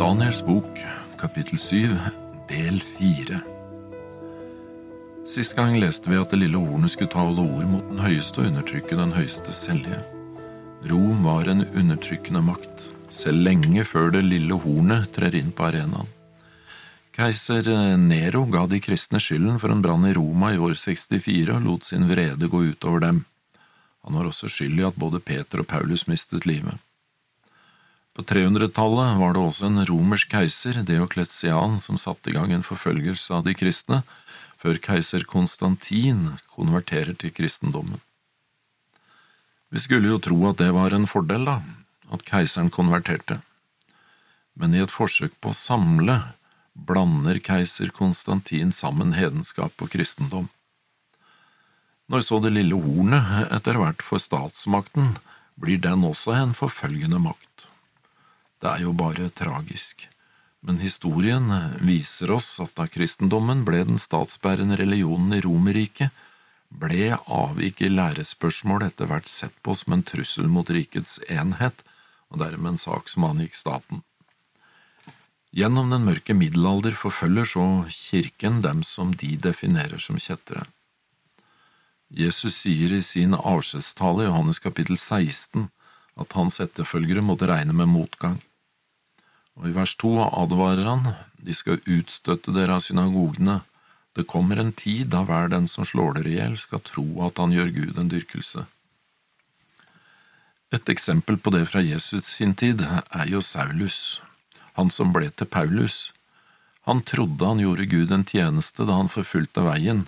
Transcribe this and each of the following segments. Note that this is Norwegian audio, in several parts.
Daniels bok, kapittel 7, del 4 Sist gang leste vi at det lille hornet skulle tale ord mot den høyeste og undertrykke den høyeste selje. Rom var en undertrykkende makt, selv lenge før det lille hornet trer inn på arenaen. Keiser Nero ga de kristne skylden for en brann i Roma i år 64 og lot sin vrede gå utover dem. Han var også skyld i at både Peter og Paulus mistet livet. På 300-tallet var det også en romersk keiser, Deokletian, som satte i gang en forfølgelse av de kristne, før keiser Konstantin konverterer til kristendommen. Vi skulle jo tro at det var en fordel, da, at keiseren konverterte, men i et forsøk på å samle blander keiser Konstantin sammen hedenskap og kristendom. Når så det lille hornet etter hvert får statsmakten, blir den også en forfølgende makt. Det er jo bare tragisk men historien viser oss at da kristendommen ble den statsbærende religionen i Romerriket, ble avvik i lærespørsmål etter hvert sett på som en trussel mot rikets enhet, og dermed en sak som angikk staten. Gjennom den mørke middelalder forfølger så kirken dem som de definerer som kjettere. Jesus sier i sin avskjedstale i Johannes kapittel 16 at hans etterfølgere måtte regne med motgang. Og i vers to advarer han, de skal utstøtte dere av synagogene, det kommer en tid da hver den som slår dere i hjel, skal tro at han gjør Gud en dyrkelse. Et eksempel på det fra Jesus sin tid er jo Saulus, han som ble til Paulus. Han trodde han gjorde Gud en tjeneste da han forfulgte veien,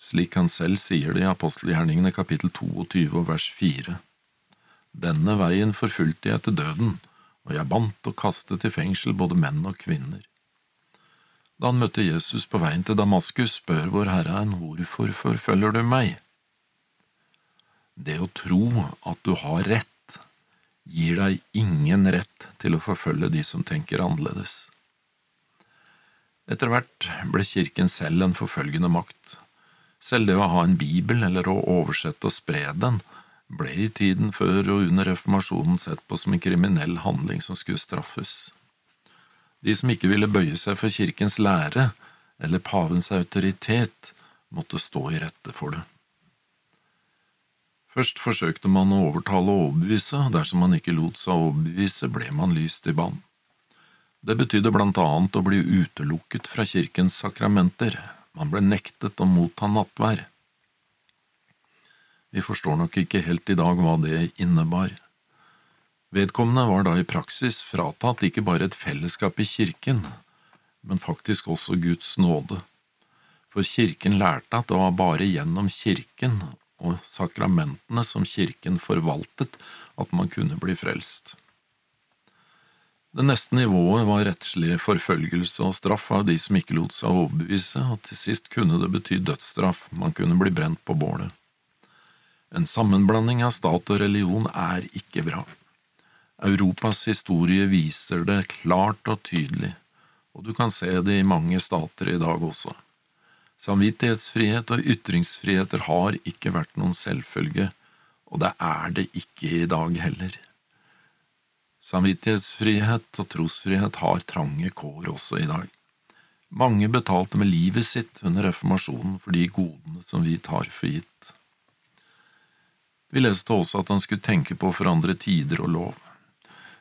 slik han selv sier det i apostelgjerningene kapittel 22 og vers 4. Denne veien forfulgte jeg til døden, og jeg bandt og kastet i fengsel både menn og kvinner. Da han møtte Jesus på veien til Damaskus, spør vår Herre en hvorfor forfølger du meg? Det å tro at du har rett, gir deg ingen rett til å forfølge de som tenker annerledes. Etter hvert ble kirken selv en forfølgende makt. Selv det å ha en bibel eller å oversette og spre den ble i tiden før og under reformasjonen sett på som en kriminell handling som skulle straffes. De som ikke ville bøye seg for kirkens lære eller pavens autoritet, måtte stå i rette for det. Først forsøkte man å overtale og overbevise, og dersom man ikke lot seg overbevise, ble man lyst i bann. Det betydde blant annet å bli utelukket fra kirkens sakramenter, man ble nektet å motta nattvær. Vi forstår nok ikke helt i dag hva det innebar. Vedkommende var da i praksis fratatt ikke bare et fellesskap i kirken, men faktisk også Guds nåde, for kirken lærte at det var bare gjennom kirken og sakramentene som kirken forvaltet at man kunne bli frelst. Det neste nivået var rettslig forfølgelse og straff av de som ikke lot seg overbevise, og til sist kunne det bety dødsstraff, man kunne bli brent på bålet. En sammenblanding av stat og religion er ikke bra. Europas historie viser det klart og tydelig, og du kan se det i mange stater i dag også. Samvittighetsfrihet og ytringsfriheter har ikke vært noen selvfølge, og det er det ikke i dag heller. Samvittighetsfrihet og trosfrihet har trange kår også i dag. Mange betalte med livet sitt under reformasjonen for de godene som vi tar for gitt. Vi leste også at han skulle tenke på å forandre tider og lov.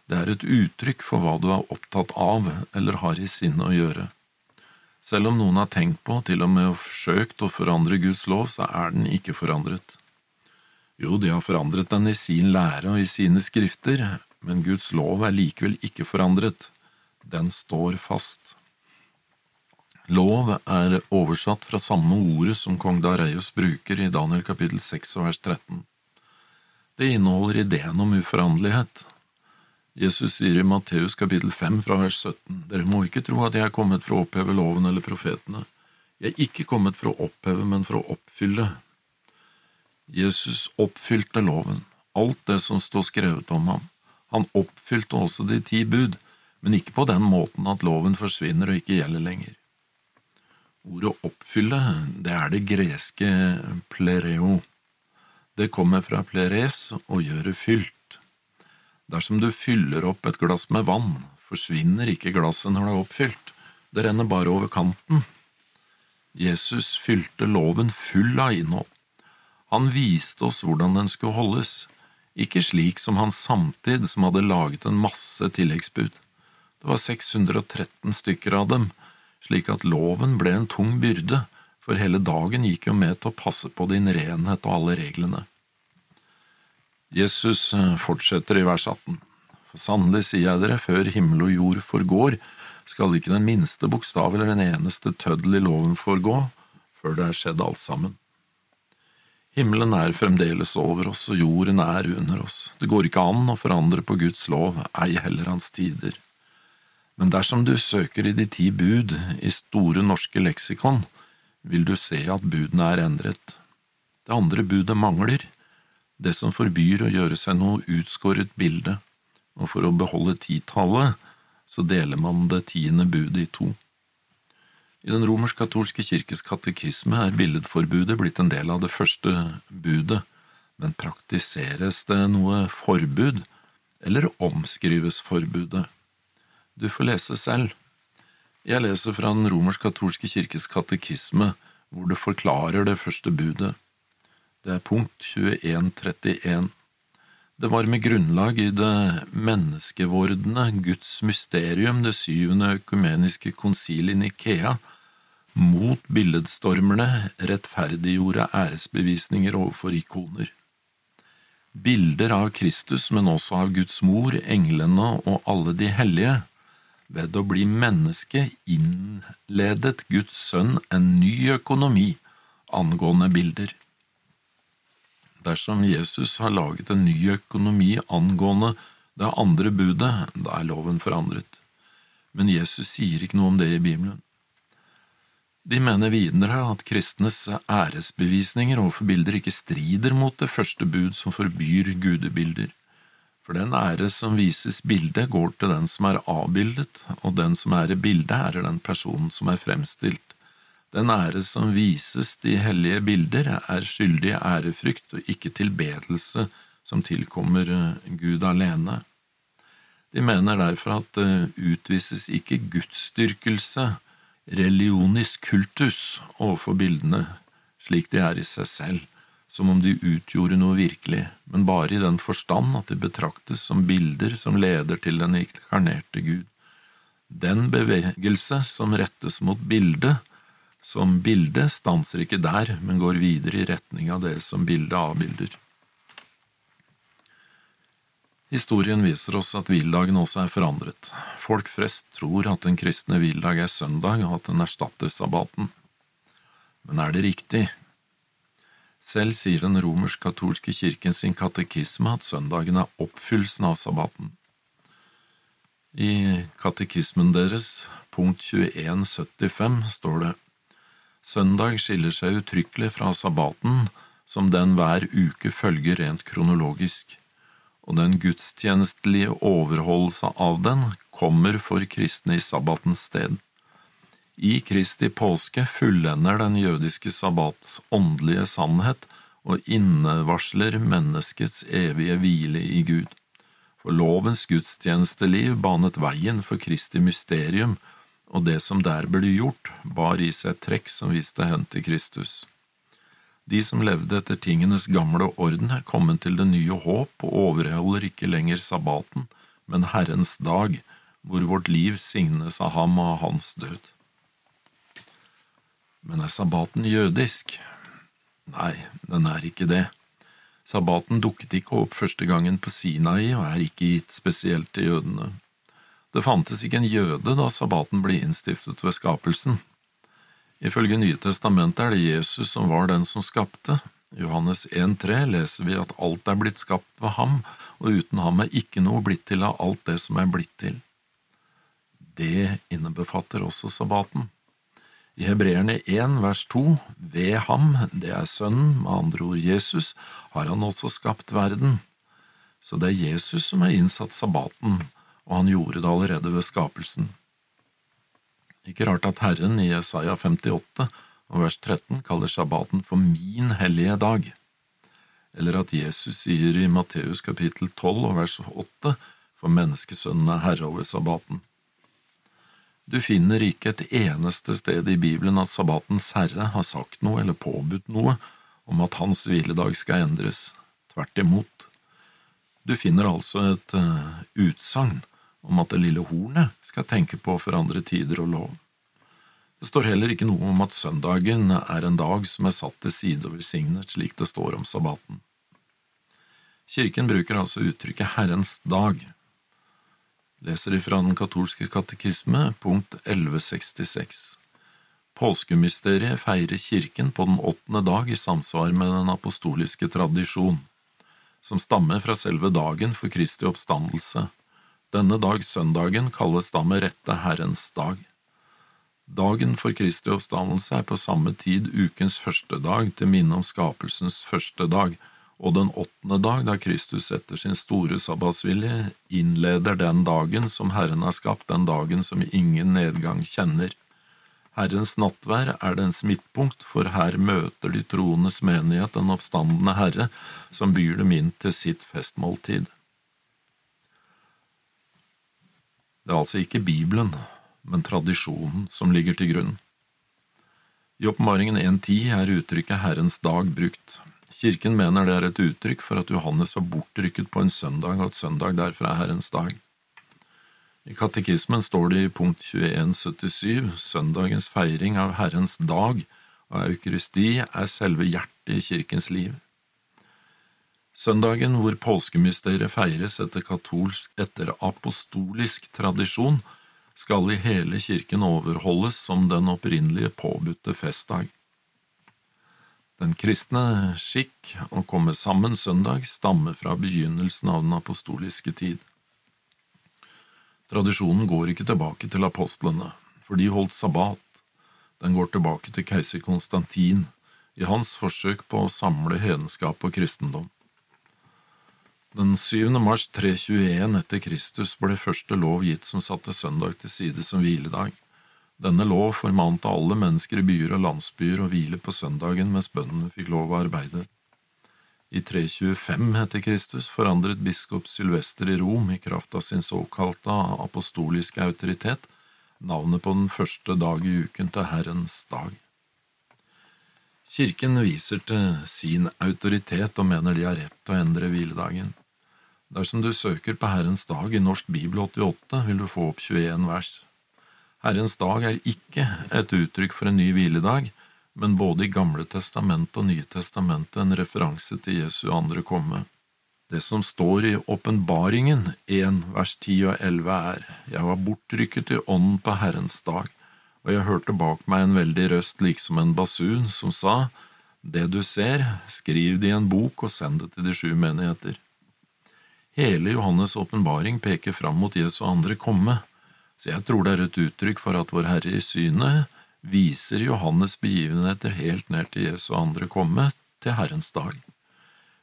Det er et uttrykk for hva du er opptatt av eller har i sinne å gjøre. Selv om noen har tenkt på, til og med forsøkt å forandre Guds lov, så er den ikke forandret. Jo, de har forandret den i sin lære og i sine skrifter, men Guds lov er likevel ikke forandret. Den står fast. Lov er oversatt fra samme ordet som kong Dareios bruker i Daniel kapittel 6 vers 13. Det inneholder ideen om uforanderlighet. Jesus sier i Matteus kapittel 5 fra vers 17, Dere må ikke tro at jeg er kommet for å oppheve loven eller profetene. Jeg er ikke kommet for å oppheve, men for å oppfylle. Jesus oppfylte loven, alt det som står skrevet om ham. Han oppfylte også de ti bud, men ikke på den måten at loven forsvinner og ikke gjelder lenger. Ordet oppfylle, det er det greske plereo, det kommer fra pleres å gjøre fylt. Dersom du fyller opp et glass med vann, forsvinner ikke glasset når det er oppfylt, det renner bare over kanten. Jesus fylte loven full av innhold. Han viste oss hvordan den skulle holdes, ikke slik som hans samtid som hadde laget en masse tilleggsbud. Det var 613 stykker av dem, slik at loven ble en tung byrde, for hele dagen gikk jo med til å passe på din renhet og alle reglene. Jesus eh, fortsetter i vers 18. For sannelig sier jeg dere, før himmel og jord forgår, skal ikke den minste bokstav eller den eneste tøddel i loven forgå, før det er skjedd alt sammen. Himmelen er fremdeles over oss, og jorden er under oss. Det går ikke an å forandre på Guds lov, ei heller hans tider. Men dersom du søker i de ti bud i Store norske leksikon, vil du se at budene er endret. Det andre budet mangler, det som forbyr å gjøre seg noe utskåret bilde, og for å beholde titallet så deler man det tiende budet i to. I den romersk-katolske kirkes katekisme er billedforbudet blitt en del av det første budet, men praktiseres det noe forbud, eller omskrives forbudet? Du får lese selv. Jeg leser fra den romersk-katolske kirkes katekisme, hvor det forklarer det første budet. Det er punkt 2131. Det var med grunnlag i det menneskevordende Guds mysterium, det syvende økumeniske konsil i Nikea, mot billedstormerne rettferdiggjorde æresbevisninger overfor ikoner. Bilder av Kristus, men også av Guds mor, englene og alle de hellige. Ved å bli menneske innledet Guds sønn en ny økonomi angående bilder dersom Jesus har laget en ny økonomi angående det andre budet, da er loven forandret. Men Jesus sier ikke noe om det i Bibelen. De mener videre at kristnes æresbevisninger overfor bilder ikke strider mot det første bud som forbyr gudebilder. For den ære som vises bildet, går til den som er avbildet, og den som er i bildet, er den personen som er fremstilt. Den ære som vises de hellige bilder, er skyldig ærefrykt og ikke tilbedelse som tilkommer eh, Gud alene. De mener derfor at det utvises ikke gudsdyrkelse, religionisk kultus, overfor bildene, slik de er i seg selv, som om de utgjorde noe virkelig, men bare i den forstand at de betraktes som bilder som leder til den inkarnerte Gud. Den bevegelse som rettes mot bildet, som bilde stanser ikke der, men går videre i retning av det som bildet avbilder. Historien viser oss at hviledagen også er forandret. Folk flest tror at den kristne hviledag er søndag, og at den erstatter sabbaten. Men er det riktig? Selv sier den romersk-katolske kirken sin katekisme at søndagen er oppfyllelsen av sabbaten. I katekismen deres, punkt 2175, står det Søndag skiller seg uttrykkelig fra sabbaten, som den hver uke følger rent kronologisk, og den gudstjenestelige overholdelse av den kommer for kristne i sabbatens sted. I Kristi påske fullender den jødiske sabbats åndelige sannhet og innevarsler menneskets evige hvile i Gud. For lovens gudstjenesteliv banet veien for Kristi mysterium og det som der ble gjort, bar i seg trekk som viste hen til Kristus. De som levde etter tingenes gamle orden, er kommet til det nye håp og overholder ikke lenger sabbaten, men Herrens dag, hvor vårt liv signes av ham og hans død. Men er sabbaten jødisk? Nei, den er ikke det. Sabbaten dukket ikke opp første gangen på Sinai og er ikke gitt spesielt til jødene. Det fantes ikke en jøde da sabbaten ble innstiftet ved skapelsen. Ifølge Nye testamentet er det Jesus som var den som skapte. Johannes 1,3 leser vi at alt er blitt skapt ved ham, og uten ham er ikke noe blitt til av alt det som er blitt til. Det innebefatter også sabbaten. I Hebreerne 1 vers 2, ved ham, det er Sønnen, med andre ord Jesus, har han også skapt verden. Så det er Jesus som har innsatt sabbaten, og han gjorde det allerede ved skapelsen. Ikke rart at Herren i Jesaja 58 og vers 13 kaller sabbaten for min hellige dag, eller at Jesus sier i Matteus kapittel 12 og vers 8 for menneskesønnen er herre over sabbaten. Du finner ikke et eneste sted i Bibelen at sabbatens herre har sagt noe eller påbudt noe om at hans hviledag skal endres. Tvert imot. Du finner altså et uh, utsagn om at det lille hornet skal tenke på for andre tider og lov. Det står heller ikke noe om at søndagen er en dag som er satt til side og velsignet, slik det står om sabbaten. Kirken bruker altså uttrykket Herrens dag. Leser ifra Den katolske katekisme, punkt 1166. Påskemysteriet feirer Kirken på den åttende dag i samsvar med den apostoliske tradisjon, som stammer fra selve dagen for Kristi oppstandelse. Denne dag, søndagen, kalles da med rette Herrens dag. Dagen for Kristi oppstandelse er på samme tid ukens første dag til minne om skapelsens første dag, og den åttende dag, da Kristus etter sin store sabbatsvilje innleder den dagen som Herren har skapt, den dagen som ingen nedgang kjenner. Herrens nattvær er dens midtpunkt, for her møter de troendes menighet den oppstandende Herre, som byr dem inn til sitt festmåltid. Det er altså ikke Bibelen men tradisjonen som ligger til grunn. I Åpenbaringen 1.10 er uttrykket Herrens dag brukt. Kirken mener det er et uttrykk for at Johannes var bortrykket på en søndag, og at søndag derfor er Herrens dag. I katekismen står det i punkt 2177 søndagens feiring av Herrens dag og eukaristi er selve hjertet i kirkens liv. Søndagen hvor påskemysteriet feires etter katolsk etter apostolisk tradisjon, skal i hele kirken overholdes som den opprinnelige påbudte festdag. Den kristne skikk å komme sammen søndag stammer fra begynnelsen av den apostoliske tid. Tradisjonen går ikke tilbake til apostlene, for de holdt sabbat, den går tilbake til keiser Konstantin i hans forsøk på å samle hedenskap og kristendom. Den 7. mars 321 etter Kristus ble første lov gitt som satte søndag til side som hviledag. Denne lov formante alle mennesker i byer og landsbyer å hvile på søndagen mens bøndene fikk lov å arbeide. I 325 etter Kristus forandret biskop Sylvester i Rom, i kraft av sin såkalte apostoliske autoritet, navnet på den første dag i uken til Herrens dag. Kirken viser til sin autoritet og mener de har rett til å endre hviledagen. Dersom du søker på Herrens dag i Norsk Bibel 88, vil du få opp 21 vers. Herrens dag er ikke et uttrykk for en ny hviledag, men både i Gamle testamentet og Nye testamentet en referanse til Jesu andre komme. Det som står i Åpenbaringen 1 vers 10 og 11 er, Jeg var bortrykket i ånden på Herrens dag, og jeg hørte bak meg en veldig røst liksom en basun, som sa, Det du ser, skriv det i en bok og send det til de sju menigheter. Hele Johannes' åpenbaring peker fram mot Jesu andre komme, så jeg tror det er et uttrykk for at Vår Herre i synet viser Johannes' begivenheter helt ned til Jesu andre komme, til Herrens dag.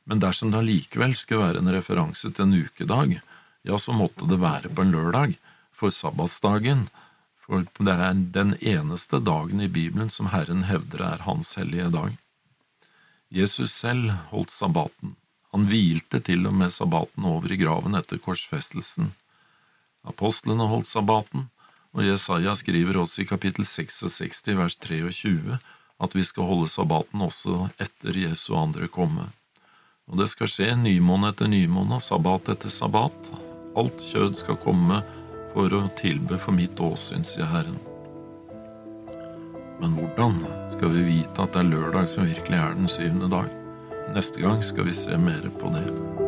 Men dersom det allikevel skulle være en referanse til en ukedag, ja, så måtte det være på en lørdag, for sabbatsdagen, for det er den eneste dagen i Bibelen som Herren hevder er Hans hellige dag. Jesus selv holdt sabbaten. Han hvilte til og med sabbaten over i graven etter korsfestelsen. Apostlene holdt sabbaten, og Jesaja skriver også i kapittel 66 vers 23 at vi skal holde sabbaten også etter Jesu andre komme. Og det skal skje nymåne etter nymåne og sabbat etter sabbat. Alt kjød skal komme for å tilbe for mitt åsyn, sier Herren. Men hvordan skal vi vite at det er lørdag som virkelig er den syvende dag? Neste gang skal vi se mer på det.